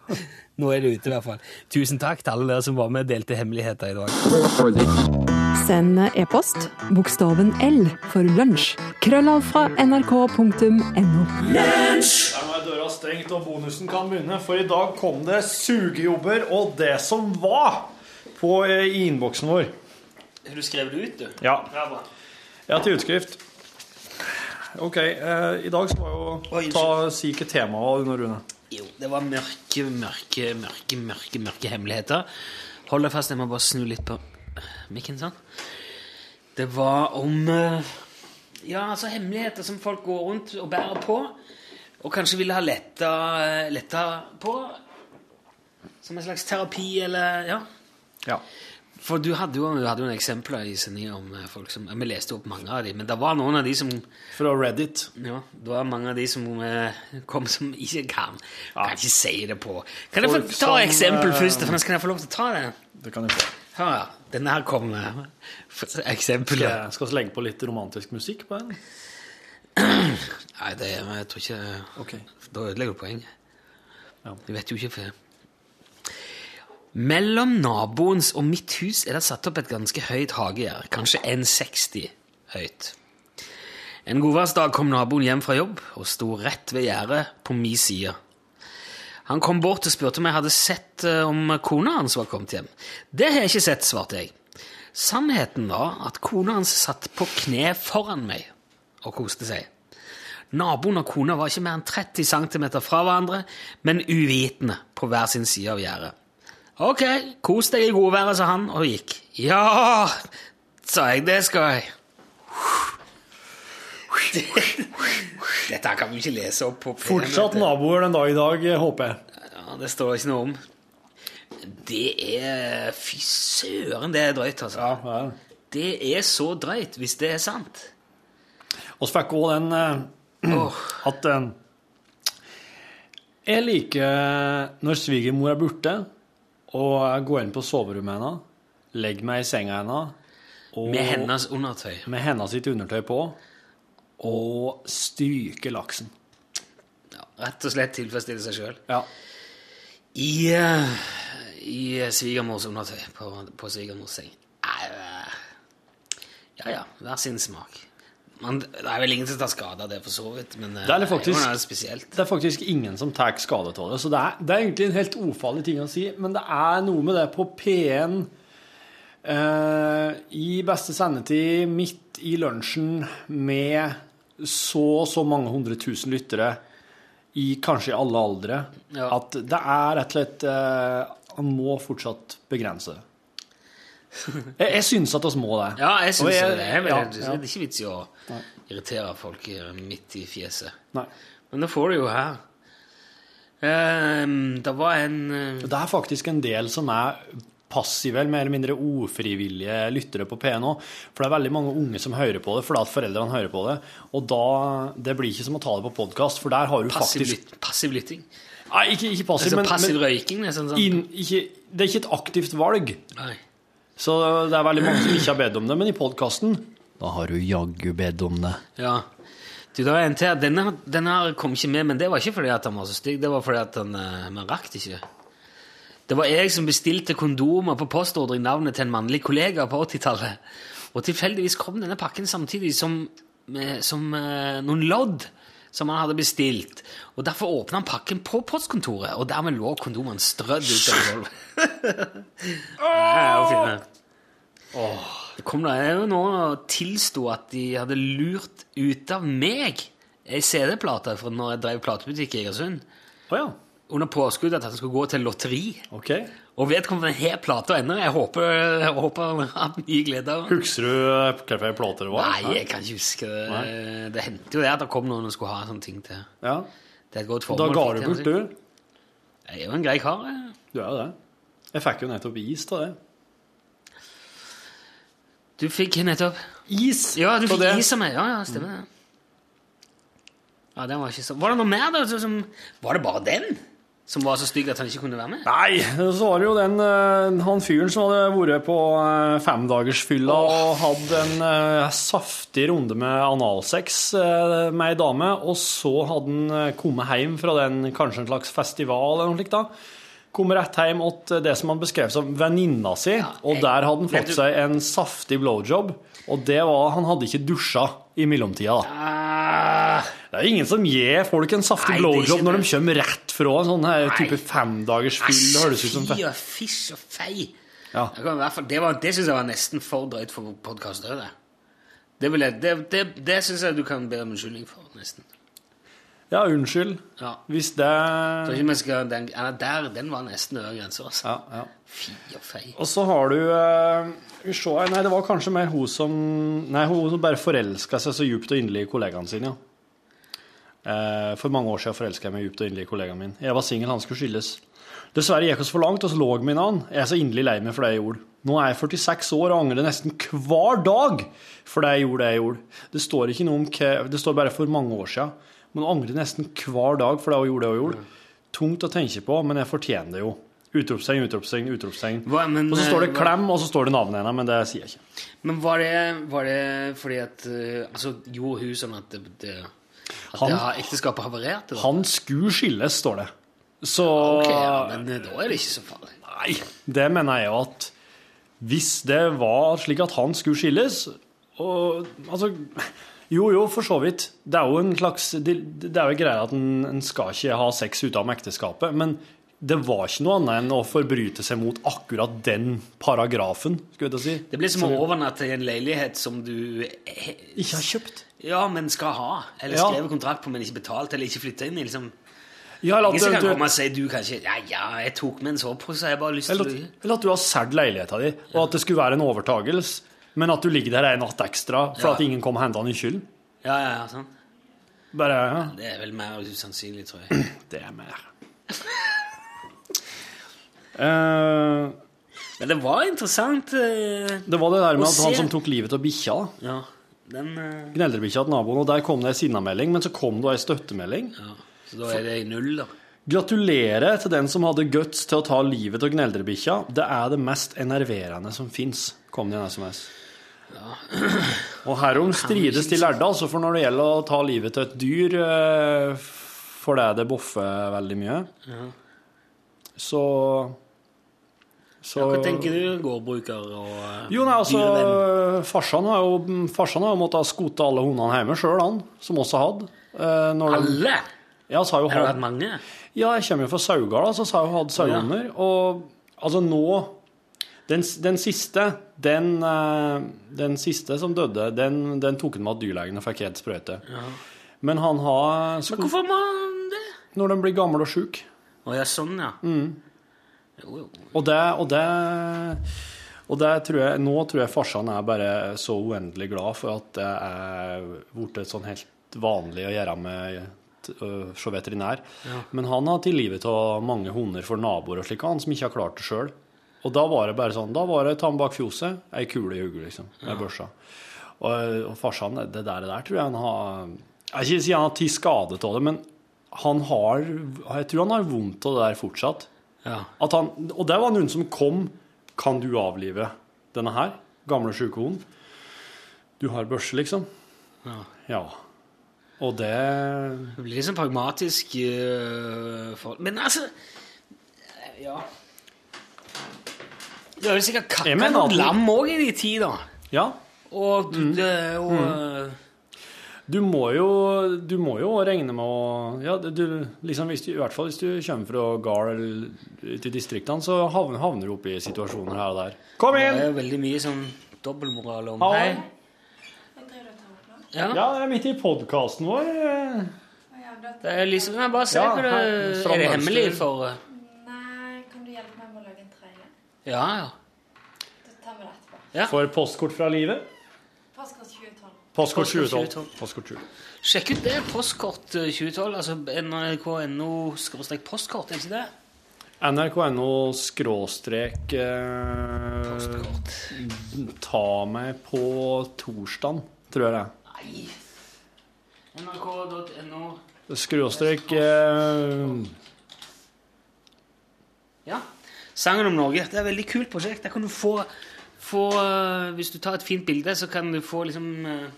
Nå er det ute, i hvert fall. Tusen takk til alle dere som var med og delte hemmeligheter i dag. Send e-post bokstaven L for lunsj. Krøllav fra nrk.no. Der er døra stengt, og bonusen kan begynne. For i dag kom det sugejobber og det som var på eh, i innboksen vår. Du skrev det ut, du? Ja, Ja, ja til utskrift. OK. Eh, I dag skal jo ta si hva temaet var, Rune. Jo, det var mørke, mørke, mørke, mørke, mørke hemmeligheter. Hold deg fast, jeg må bare snu litt på mikken sånn. Det var om eh, Ja, altså hemmeligheter som folk går rundt og bærer på, og kanskje ville ha letta, letta på. Som en slags terapi, eller Ja. Ja. For du hadde jo, du hadde jo en eksempler i sendinga om eh, folk som Vi leste opp mange av dem, men det var noen av de som Fra Reddit. ja, det var mange av de som eh, kom som ikke kan. Kan ikke si det på. Kan jeg få ta som, eksempel eh, først? For kan jeg få lov til å ta det? Det kan du få. Hør her. Denne her kommer. Skal eksempel. jeg skal legge på litt romantisk musikk på den? Nei, det jeg tror ikke okay. Da ødelegger du poenget. Ja. Vi vet jo ikke for Mellom naboens og mitt hus er det satt opp et ganske høyt hagegjerde. Kanskje 1,60 høyt. En godværsdag kom naboen hjem fra jobb og sto rett ved gjerdet på min side. Han kom bort og spurte om jeg hadde sett eh, om kona hans var kommet hjem. Det har jeg ikke sett, svarte jeg. Sannheten var at kona hans satt på kne foran meg og koste seg. Naboen og kona var ikke mer enn 30 cm fra hverandre, men uvitende på hver sin side av gjerdet. Ok, kos deg i godværet, sa han og gikk. Ja, sa jeg, det skal jeg. Dette kan vi ikke lese opp på Fortsatt naboer den dag i dag, håper jeg. Ja, det står ikke noe om. Det er Fy søren, det er drøyt, altså. Ja, er det. Er så drøyt, hvis det er sant. Så fikk òg den uh, at uh, Jeg liker når svigermor er borte, og jeg går inn på soverommet hennes, legger meg i senga hennes med hennes undertøy. med hennes sitt undertøy på, og stryke laksen. Ja, rett og slett tilfredsstille seg sjøl. Ja. I, uh, i svigermors undertøy på, på svigermors seng. Eh, Ja ja, hver sin smak. Man, det er vel ingen som tar skade av det, for så vidt, men eh, Det er det faktisk- er, spesielt. Det er faktisk ingen som tar skade av det, så det er, det er egentlig en helt ufarlig ting å si, men det er noe med det på P1 Eh, I beste sendetid, midt i lunsjen, med så og så mange hundre tusen lyttere, i kanskje i alle aldre, Ja. at det er rett og slett eh, Han må fortsatt begrense det. Jeg, jeg syns at vi må det. Ja, jeg syns jeg- det. Er, ja, det er ikke vits i å irritere folk eh, midt i fjeset. Nei. Men det får du jo her. Ehm, det var en eh, Det er faktisk en del som er passive eller mer eller mindre ufrivillige lyttere på P1 òg. For det er veldig mange unge som hører på det fordi at foreldrene hører på det. Og da Det blir ikke som å ta det på podkast, for der har du passiv, faktisk passiv lytting. Nei, ikke, ikke passiv, Altså men, passiv røyking, nesten sånn. ikke, det er ikke et aktivt valg. Nei. Så det er veldig mange som ikke har bedt om det. Men i podkasten Da har du jaggu bedt om det. Ja. Du, det var en til. Denne, denne kom ikke med, men det var ikke fordi at han var så stygg. Det var fordi at han eh, Man rakk ikke. Det var jeg som bestilte kondomer på postordre i navnet til en mannlig kollega på 80-tallet. Og tilfeldigvis kom denne pakken samtidig som, som eh, noen lodd som han hadde bestilt. Og Derfor åpna han pakken på postkontoret, og dermed lå kondomene strødd utover gulvet. Det det. Det kom da jo noen og tilsto at de hadde lurt ut av meg ei CD-plate fra når jeg drev platebutikk i Egersund, Oh, ja. Under påskudd at han skulle gå til lotteri. OK. Og vedkommende har plata ennå. Jeg håper, jeg håper han har mye glede av den. Husker du eh, hvilke plater det var? Nei, jeg kan ikke huske det. Det hendte jo det at det kom noen og skulle ha sånne ting til. Ja. Det er et godt formål. Da ga du bort, du. Jeg er jo en grei kar. jeg. Du er jo det. Jeg fikk jo nettopp is av det. Du fikk nettopp Is? Ja, du fikk is av meg. Ja, ja, stemmer det. Ja, den Var ikke så Var det noe mer, da? Som, var det bare den som var så stygg at han ikke kunne være med? Nei, så var det jo den eh, han fyren som hadde vært på femdagersfylla oh. og hatt en eh, saftig runde med analsex eh, med ei dame, og så hadde han eh, kommet hjem fra den, kanskje en slags festival eller noe slikt, da. Kom rett hjem til det som han beskrev som venninna si, og jeg- der hadde han fått du- seg en saftig blowjob, og det var Han hadde ikke dusja i mellomtida, da. Ah, Det er ingen som gir folk en saftig Nei, det er blowjob når de kommer rett fra en sånn her Nei. type femdagers fyll. Det høres ut som fy og fiss og fei. Ja. Det, kan i hvert fall, det var- det syns jeg var nesten for drøyt for podkast det. Det, vil jeg- det, det, det syns jeg du kan be om unnskyldning for, nesten. Ja, unnskyld. Ja. Hvis det Så ikke vi skal, den, ja, der, den var nesten over grensa. Altså. ja, ja. Fy og fei. Og så har du vi se Nei, det var kanskje mer hun som Nei, hun som bare forelska seg så djupt og inderlig i kollegaene sine, ja. Uh, for mange år siden forelska jeg meg djupt og inderlig i kollegaen min. Jeg var singel, han skulle skilles. Dessverre gikk oss for langt, og så lå vi med han. Jeg er så inderlig lei meg for det jeg gjorde. Nå er jeg 46 år og angrer nesten hver dag for det jeg gjorde det jeg gjorde. Det står ikke noe om Det står bare for mange år siden. Men angrer nesten hver dag for det hun gjorde det hun gjorde. Tungt å tenke på, men jeg fortjener det jo. Utropstegn, utropstegn, utropstegn. Og så står det eh, 'klem', og så står det navnet hennes, men det sier jeg ikke. Men var det, var det fordi at eh, Altså, gjorde hun sånn at det, det At Han- det har ekteskapet havarerte? Han skulle skilles, står det. Så Ok, ja, men eh, da er det ikke så farlig. Nei, det mener jeg jo at hvis det var slik at han skulle skilles og altså Jo, jo, for så vidt. Det er jo en slags Det, det er jo greia at en, en skal ikke ha sex utenom ekteskapet, men det var ikke noe annet enn å forbryte seg mot akkurat den paragrafen, skulle jeg til si. Det blir som å overnatte i en leilighet som du Ikke har kjøpt. Ja, men skal ha. Eller Ja. skrevet kontrakt på, men ikke betalt, eller ikke flytta inn i. liksom. Ja, eller, Ingen at kan komme og si du kanskje Ja, ja, jeg tok med en sovepose, jeg bare lyst til eller, å eller at du har solgt leiligheta di, og at det skulle være en overtagelse, men at du ligger der en natt ekstra for Ja. at ingen kom og henta nykylden. Ja, ja, ja, sånn. Bare ja, Det er vel mer usannsynlig, tror jeg. Det er mer. uh, Men det var interessant. Uh, det var det der med at han som tok livet av bikkja. Ja, den Uh, Gneldrebikkja til naboen, og der kom det ei sinnamelding, men så kom det ei støttemelding. ja. Så da er det i null, da. Gratulerer til den som hadde guts til å ta livet av gneldrebikkja. Det er det mest enerverende som fins, kom det i en SMS. Og herom strides de lærde, altså, for når det gjelder å ta livet til et dyr eh, fordi det boffer veldig mye, så så Hva tenker du, gårdbruker og eh, Jo, nei, altså, dyrevenn? farsan har jo, farsan har måttet skote alle hundene hjemme sjøl, han, som også hadde. Eh, Alle? Ja, så har jo det hatt, mange? ja, jeg kommer jo fra Saugard, da, så har jeg jo hatt sauehunder. Og altså nå Den, den siste, den, eh, den siste som døde, den, den tok han med at dyrlegen og fikk helt sprøyte. Men han har Men hvorfor må han det? Når den blir gammel og sjuk. Å ja, sånn, ja. Mm. Jo, jo. Og det, og det og det tror jeg, nå tror jeg farsan er bare så uendelig glad for at det er blitt sånn helt vanlig å gjøre med så veterinær. Ja. Men han har til livet av mange hunder for naboer og slik, han som ikke har klart det sjøl. Og da var det bare sånn, da var det ta den bak fjoset, ei kule i hodet, liksom, med børsa. Og, og farsan, det der, det der tror jeg han har Jeg vil ikke si han har tatt skade av det, men han har Jeg tror han har vondt av det der fortsatt. Ja. At han, og det var noen som kom Kan du avlive denne her? Gamle sjukehunden. Du har børse, liksom. Ja. ja. Og det Det blir sånn pragmatisk Uh, for... Men altså Ja. Du har jo sikkert noen at- lam òg i de tid, da. Ja. Og, det- og mm. Du må jo, du må jo regne med å ja, du, liksom hvis du, I hvert fall hvis du kommer fra gard eller ut distriktene, så havner, havner du opp i situasjoner her og der. Kom inn! det er jo veldig mye sånn dobbeltmoral om Hei. Hei. Ja. Ja, det er midt i podkasten vår. Det er liksom jeg Bare se Ja, her, Er det hemmelig for Ja, ja. Så tar vi det etterpå. Ja. For postkort fra livet. Postkort 2012. Postkort Postkort 2012. 2012. Postkort 2012. Sjekk ut det. Postkort øh, 2012. Altså nrk.no skråstrek postkort, er det ikke det? NRK.no skråstrek eh, Postkort. Ta meg på torsdag, tror jeg det er. Nei. nrk.no Skråstrek eh, Ja. Sangen om Norge. Det er et veldig kult prosjekt. Der kan du få, få øh, Hvis du tar et fint bilde, så kan du få liksom øh,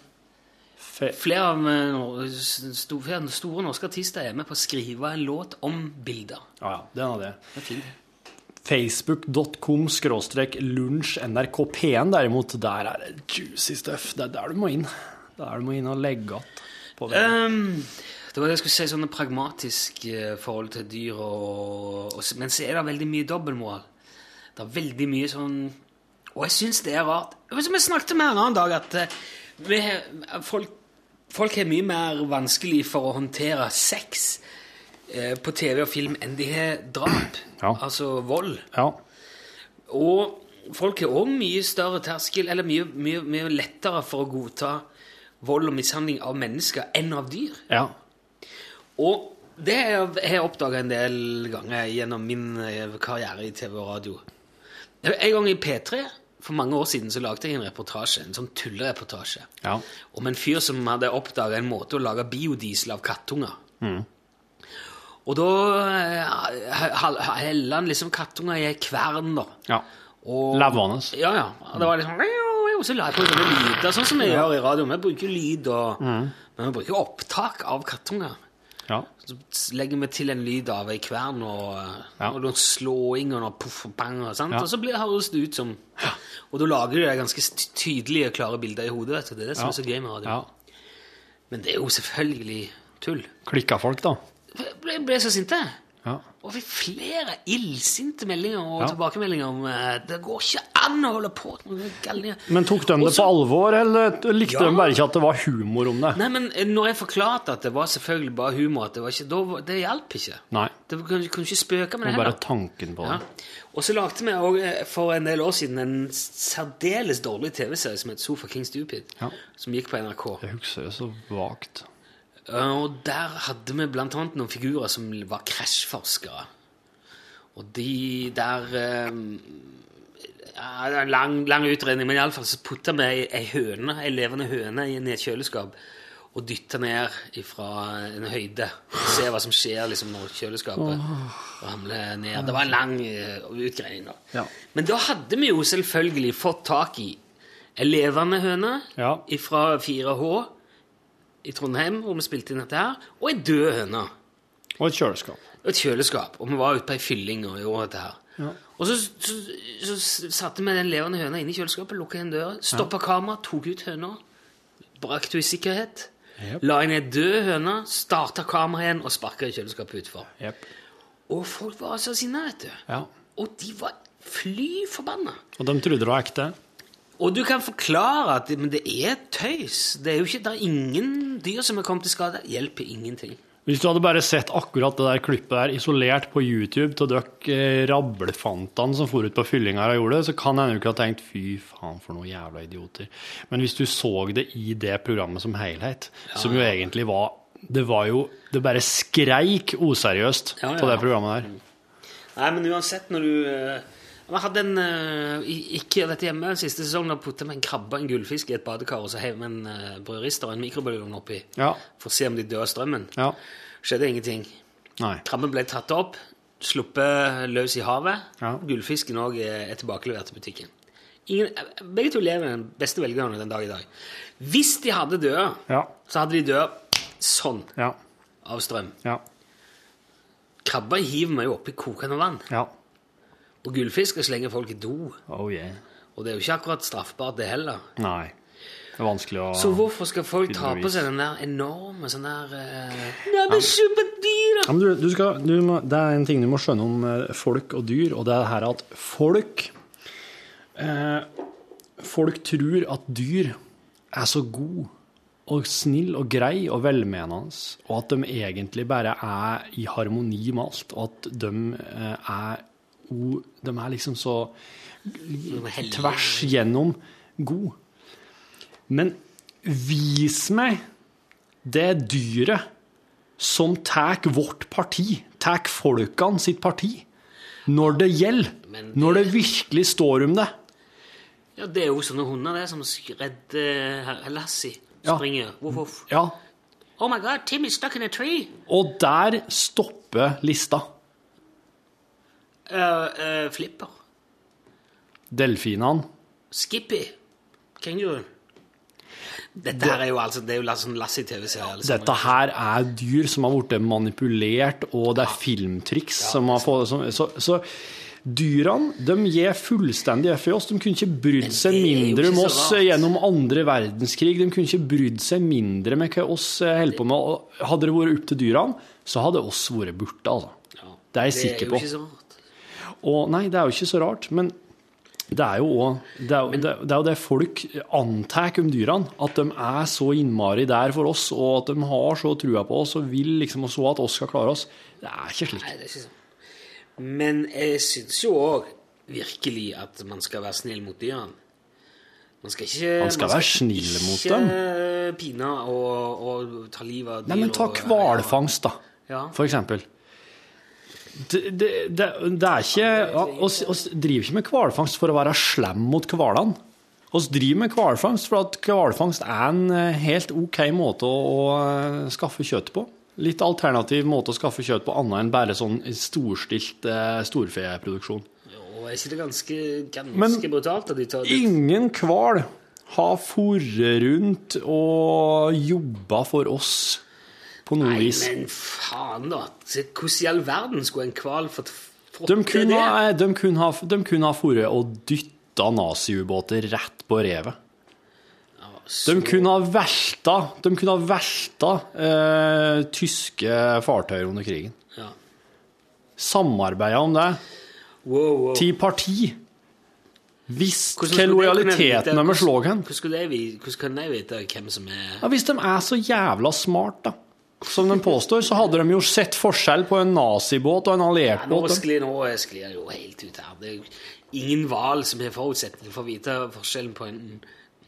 Flere av øh, nor- sto- flere store norske artister er med på å skrive en låt om bilder. Ja, ja, den er det. Det er fint. Facebook.com skråstrek lunsj NRK P1 derimot, der er det juicy stuff. Det er der du må inn. Der du må inn og legge att på det. Ehm, det var det jeg skulle si, sånne pragmatisk eh, forhold til dyr og, og Men så er det veldig mye dobbeltmoral. Det er veldig mye sånn Og jeg syns det er rart. Som jeg snakket med en annen dag, at eh, vi, folk, folk har mye mer vanskelig for å håndtere sex eh, på TV og film enn de har drap. Ja. Altså vold. Ja. Og folk har òg mye større terskel, eller mye, mye, mye lettere for å godta vold og mishandling av mennesker enn av dyr. ja. Og det har jeg oppdaga en del ganger gjennom min eh, karriere i TV og radio. En gang i P3 for mange år siden så lagde jeg en reportasje, en sånn tullereportasje Ja. om en fyr som hadde oppdaga en måte å lage biodiesel av kattunger. Og da eh, heller han liksom kattunger i ei kvern, da. ja. Levende. Ja, ja. Det var liksom og så la jeg på sånne lyder, sånn som vi gjør i radio. Vi bruker lyd, og, men vi bruker opptak av kattunger. Ja. Så legger vi til en lyd av ei kvern og, Ja. og noen slåing og noe poff og bang. Og, sant? Ja. og så blir, høres det ut som Og da lager du deg ganske tydelige, klare bilder i hodet. Vet du. Det er det som er så gøy med radio. ja. Men det er jo selvfølgelig tull. Klikka folk, da. Ble, ble så sinte. Ja. Og fikk flere illsinte meldinger og Ja. tilbakemeldinger om eh, det går ikke an å holde på. Men tok de det på alvor, eller likte Ja. de bare ikke at det var humor om det? Nei, men eh, når jeg forklarte at det var selvfølgelig bare humor, at det, var ikke, da, det hjalp ikke. Nei. Det kunne, kunne ikke spøke med det Det heller. bare tanken på Ja. det. Og så lagde vi også, eh, for en del år siden en særdeles dårlig TV-serie som het Sofa King Stupid, Ja. som gikk på NRK. Jeg husker det så vagt. Eh, Og der hadde vi annet noen figurer som var krasjforskere. Og de der eh, ja, en lang, lang utredning, men iallfall så putta vi ei, høne, ei levende høne i et kjøleskap og dytta ned fra en høyde. Se hva som skjer liksom, når kjøleskapet ramler ned. Det var en lang eh, utgreiing. da. Ja. Men da hadde vi jo selvfølgelig fått tak i ei levende høne Ja. fra 4H i Trondheim, hvor vi spilte inn dette her, og ei død høne. Og et kjøleskap. Og et kjøleskap. Og vi var ute på ei fylling og gjorde dette her. Ja. Og så, så, så satte vi den levende høna inn i kjøleskapet, lukka igjen døra, stoppa kameraet, tok ut høna, brakte henne i sikkerhet, yep. la inn ei død høne, starta kameraet igjen og sparka kjøleskapet utfor. Yep. Og folk var så sinna, vet du. Ja. Og de var Fly forbanna. Og de trodde det var ekte. Og du kan forklare at men det er tøys. Det er jo ikke, det er ingen dyr som er kommet til skade. Det hjelper ingenting. Hvis du hadde bare sett akkurat det der klippet der isolert på YouTube til dere eh, rablefantene som for ut på fyllinga og gjorde det, så kan jeg du ikke ha tenkt fy faen for noen jævla idioter. Men hvis du så det i det programmet som helhet, som jo egentlig var Det var jo Det bare skreik useriøst Ja, ja, på det programmet der. Nei, men uansett, når du Jeg hadde en uh, Ikke dette hjemme siste sesong, da putta vi en krabbe og en gullfisk i et badekar, og så heiv vi en uh, brødrister og en mikrobølgeovn oppi Ja. for å se om de døde av strømmen. Ja. Skjedde ingenting. Nei. Krabben ble tatt opp, sluppet løs i havet. Ja. Gullfisken òg er tilbakelevert til butikken. Ingen, begge to lever den beste velgående den dag i dag. Hvis de hadde døde, Ja. så hadde de dødd sånn Ja. av strøm. Ja. Krabba hiver meg jo oppi kokende vann. Ja. Og gullfisker slenger folk i do. Oh yeah. Og det er jo ikke akkurat straffbart, det heller. Nei. Det er vanskelig å Så hvorfor skal folk ta på seg den der enorme sånn der uh, Nei, men superdyr! Ja, men du, du skal, du må, det er en ting du må skjønne om eh, folk og dyr, og det er her at folk eh, Folk tror at dyr er så god og snill og grei og velmenende, og at de egentlig bare er i harmoni med alt, og at de eh, er o- De er liksom så tvers gjennom god. Men vis meg det dyret som tar vårt parti, tar folkene sitt parti, når det gjelder, det- når det virkelig står om det. Ja, det er jo sånne hunder det, som redder uh, Lassie. Ja. Springer. Voff, voff. Ja, Oh my god, Tim is stuck in a tree! og der stopper lista. Uh, uh, flipper. Delfinene. Skippy. Kenguruen. Dette her er jo altså Det er jo sånn Lassie-TV-serie. Liksom. Dette her er dyr som har blitt manipulert, og det er filmtriks som har fått som, så, så dyrene de gir fullstendig F i oss. De kunne ikke brydd seg mindre om oss gjennom andre verdenskrig. De kunne ikke brydd seg mindre med hva oss eh, holder på med. Hadde det vært opp til dyrene, så hadde oss vært borte, altså. Ja. Det er jeg er sikker på. Og nei, det er jo ikke så rart, men det er jo også, det er, det, det er jo det folk antar om dyrene, at de er så innmari der for oss, og at de har så trua på oss og vil liksom så at oss skal klare oss. Det er ikke slik. Nei, det er ikke sånn. Men jeg syns jo òg virkelig at man skal være snill mot dyrene. Man skal ikke Man skal være snill mot dem. Ikke pine og, og ta livet av dyr. Nei, men ta hvalfangst, da, Ja. for eksempel. Det, det, det, det er ikke oss, oss driver ikke med hvalfangst for å være slem mot hvalene. Vi driver med hvalfangst for at hvalfangst er en eh, helt OK måte å, eh, skaffe kjøtt på. Litt alternativ måte å skaffe kjøtt på, annet enn bare sånn storstilt eh, storfeproduksjon. Og er ikke det ganske, ganske Men- brutalt at de tar Ingen hval har forret rundt og jobba for oss på noe Nei, vis. men faen, da. Hvordan i all verden skulle en hval fått De kunne, ha, de kunne ha, de kunne ha fore og dytta naziubåter rett på revet. De kunne ha velta, de kunne ha velta eh, tyske fartøyer under krigen. Ja. Samarbeida om det. Wow, wow. Ti parti. Visst hva lojaliteten deres lå hen. Hvordan kan de vite hvem som er Ja, hvis de er så jævla smart, da, som de påstår, så hadde de jo sett forskjell på en nazibåt og en alliert Nå Ja, nå sklir, nå sklir jo helt ut her. Det er jo ingen hval som har forutsetning for å vite forskjellen på en,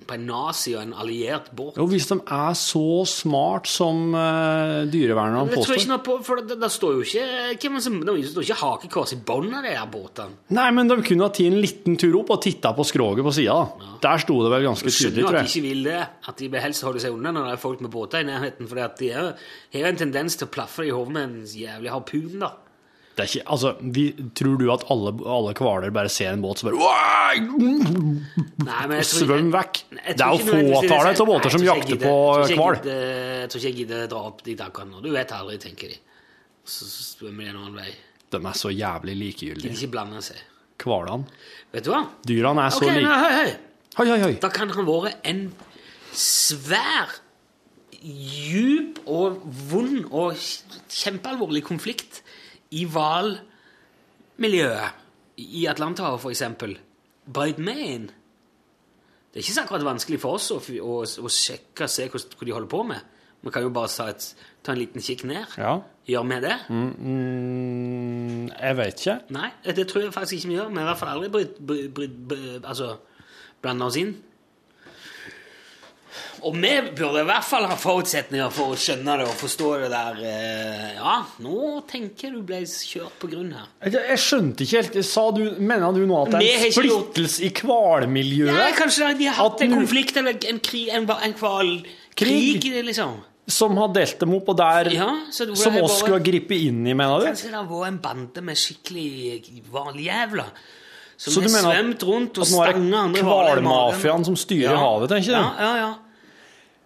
på en nazi og en alliert båt. Jo, hvis de er så smart som uh, dyrevernerne Det tror jeg ikke noe på, for det, det står jo ikke hvem som, det står ikke hakekors i bunnen av de der båtene. Nei, men de kunne ha tatt en liten tur opp og titta på skroget på sida. Der sto det vel ganske Jeg skjønner tydelig, jo tror at de ikke vil det, at de helst holde seg unna når det er folk med båter i nærheten, for de har en tendens til å plaffe i hodet med en jævlig harpun, da. Det er ikke, altså, vi, tror du at alle, alle hvaler bare ser en båt så bare Nei, men jeg tror- Svøm vekk! Jeg Det tror er jo det fåtallet av båter som jeg jakter på gidder- jeg hval. jeg gidder- tror ikke jeg gidder dra opp de takkene nå. Du vet aldri, tenker de. Så svømmer de en annen vei. De er så jævlig Gidder likegyldige. ikke blande seg. Hvalene. Vet du hva? Dyrene er så okay, like hei, hei. Hei, hei, hei. Da kan han være en svær, djup og vond og kjempealvorlig konflikt i hvalmiljøet i Atlanterhavet, eksempel, brøt med inn Det er ikke så akkurat vanskelig for oss å, å, å sjekke se hva, hva de holder på med. Vi kan jo bare ta, et, ta en liten kikk ned. Ja. Gjør vi det? Mm, jeg vet ikke. Nei, det tror jeg faktisk ikke vi gjør. Vi har i hvert fall aldri bryt, altså, blanda oss inn. Og vi burde i hvert fall ha forutsetninger for å skjønne det og forstå det der eh, Ja, nå tenker du ble kjørt på grunn her. Jeg, jeg skjønte ikke helt. Sa du, mener du nå at det er en splittelse i hvalmiljøet? Nei, kanskje de har hatt en konflikt eller en krig, en, en kval... Krig? Krig, liksom. Som har delt dem opp, og der Ja, Som oss skulle skulle grippet inn i, mener du? Kanskje det har vært en bande med skikkelig hvaljævler. Som Så du mener at- at nå er det hvalmafiaen som styrer havet, tenker du? Ja, ja, ja.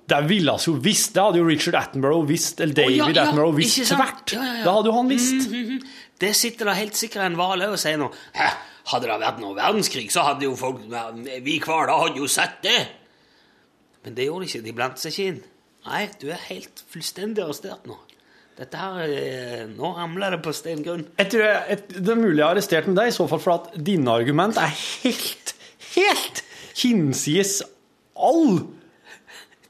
Det ville vi jo visst. Det hadde jo Richard Attenborough visst, eller David oh, ja, ja, Attenborough visst tvert. Ja. Det hadde jo han visst. Mhm. Det sitter da helt sikkert en hval og sier nå hadde det vært noe verdenskrig, så hadde jo folk Vi hvaler hadde jo sett det. Men det gjorde de ikke. De blandet seg ikke inn. Nei, du er helt fullstendig arrestert nå. Dette her eh, Nå ramler det på steingrunn. Jeg tror jeg, et, det er mulig jeg har arrestert med deg, i så fall for at dine argument er helt, helt hinsides all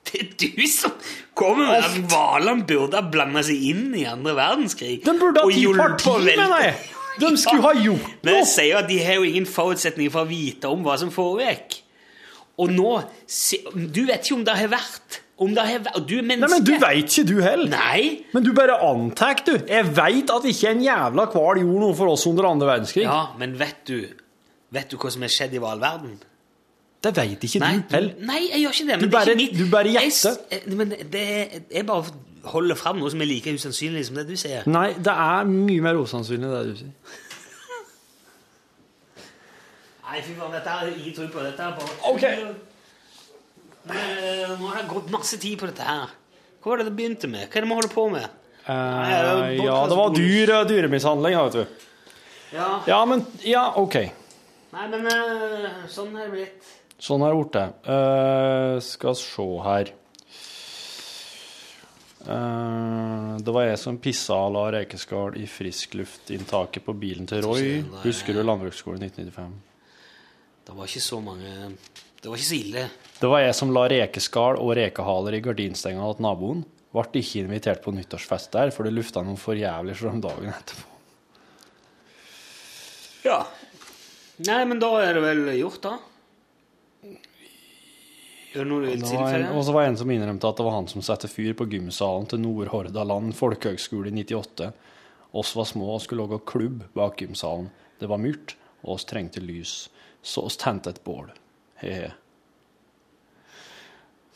Det er du som kommer med at hvalene burde ha blanda seg inn i andre verdenskrig. De burde ha tatt parti, med deg! De skulle ha gjort Men jeg sier jo at de har jo ingen forutsetninger for å vite om hva som foregikk. Og nå Du vet ikke om det har vært Om det har vært Du er menneske. Nei, men Du veit ikke, du heller. Nei. Men du bare antar, du. Jeg veit at ikke en jævla hval gjorde noe for oss under andre verdenskrig. Ja, men vet du Vet du hva som har skjedd i hvalverden? Det veit ikke Nei, du heller. nei, jeg gjør ikke det. Men Du det er ikke mitt. du bare gjetter. eh, Men det er, jeg bare holder fram noe som er like usannsynlig som det du sier. Nei, det er mye mer usannsynlig, det du sier. Nei, fy faen, dette jeg ikke tro på. Dette er bare Ok. Eh, Nå har det gått masse tid på dette her. Hva var det det begynte med? Hva er det vi holder på med? Nei, det er Eh, ja, det var dyr dyremishandling, vet du. Ja, Ja, men Ja, OK. Nei, men eh, sånn er det blitt. Sånn har det blitt. Uh, skal se her Uh, Det var jeg som pissa og la rekeskall i friskluftinntaket på bilen til Roy. Husker du landbruksskolen 1995? Det var ikke så mange Det var ikke så ille. Det var jeg som la rekeskall og rekehaler i gardinstenga til naboen. Ble ikke invitert på nyttårsfest der, for det lufta noen for jævlig om dagen etterpå. Ja. Nei, men da er det vel gjort, da. Er det noe du vil Det var en, tilføye? Og så var det en som innrømte at det var han som satte fyr på gymsalen til Nordhordaland folkehøgskole i 98. Oss var små og skulle lage klubb bak gymsalen. Det var mørkt, og oss trengte lys, så oss tente et bål. He-he.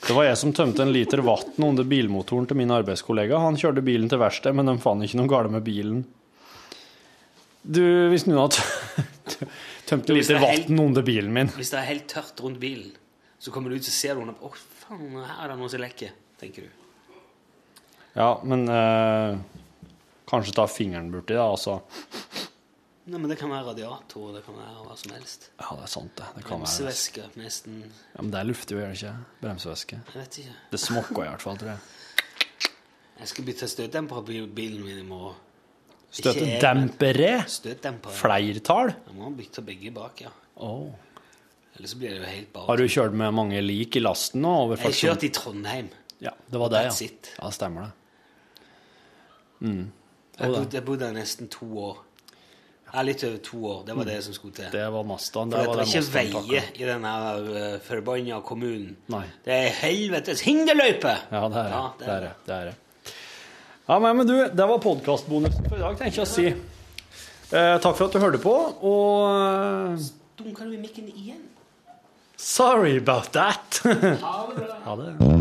Det var jeg som tømte en liter vann under bilmotoren til min arbeidskollega. Han kjørte bilen til verkstedet, men de fant ikke noe galt med bilen. Du, hvis noen hadde tømt en liter er vann under bilen min Hvis det er helt tørt rundt bilen, så kommer du ut så ser du henne Å, faen, her er det noe som lekker, tenker du. Ja, men eh, kanskje ta fingeren borti, da, altså. Nei, men Det kan være radiator, det kan være hva som helst. Ja, det er sant, det. Det Bremsevæske, nesten Ja, Men det er luftig, gjør det ikke? Bremsevæske. Jeg vet ikke. Det smokker i hvert fall, tror jeg. Jeg skal bytte støtdemper på bilen min i morgen. Støtdempere? Støtdemper. Fleirtall? Jeg må bytte begge bak, ja. Åh. Ellers så blir det jo helt bare Har du kjørt med mange lik i lasten nå? Over Jeg har kjørt i Trondheim. Ja, det var det, ja. it. Ja, stemmer det. Mm. Jeg bodde, jeg bodde der nesten to år. Ja, litt over to år. Det var det som skulle til. Det var Mastan. Det det var ikke veie veier i denne uh, forbanna kommunen. Nei. Det er helvetes hinderløype! Ja, det er det. Ja, det, er det. det er det. Ja, men, men du, det var podkastbonusen for i dag, tenker jeg å si. Eh, takk for at du hørte på, og eh, Dunker du i mikken igjen? Sorry about that. Ha det ha det.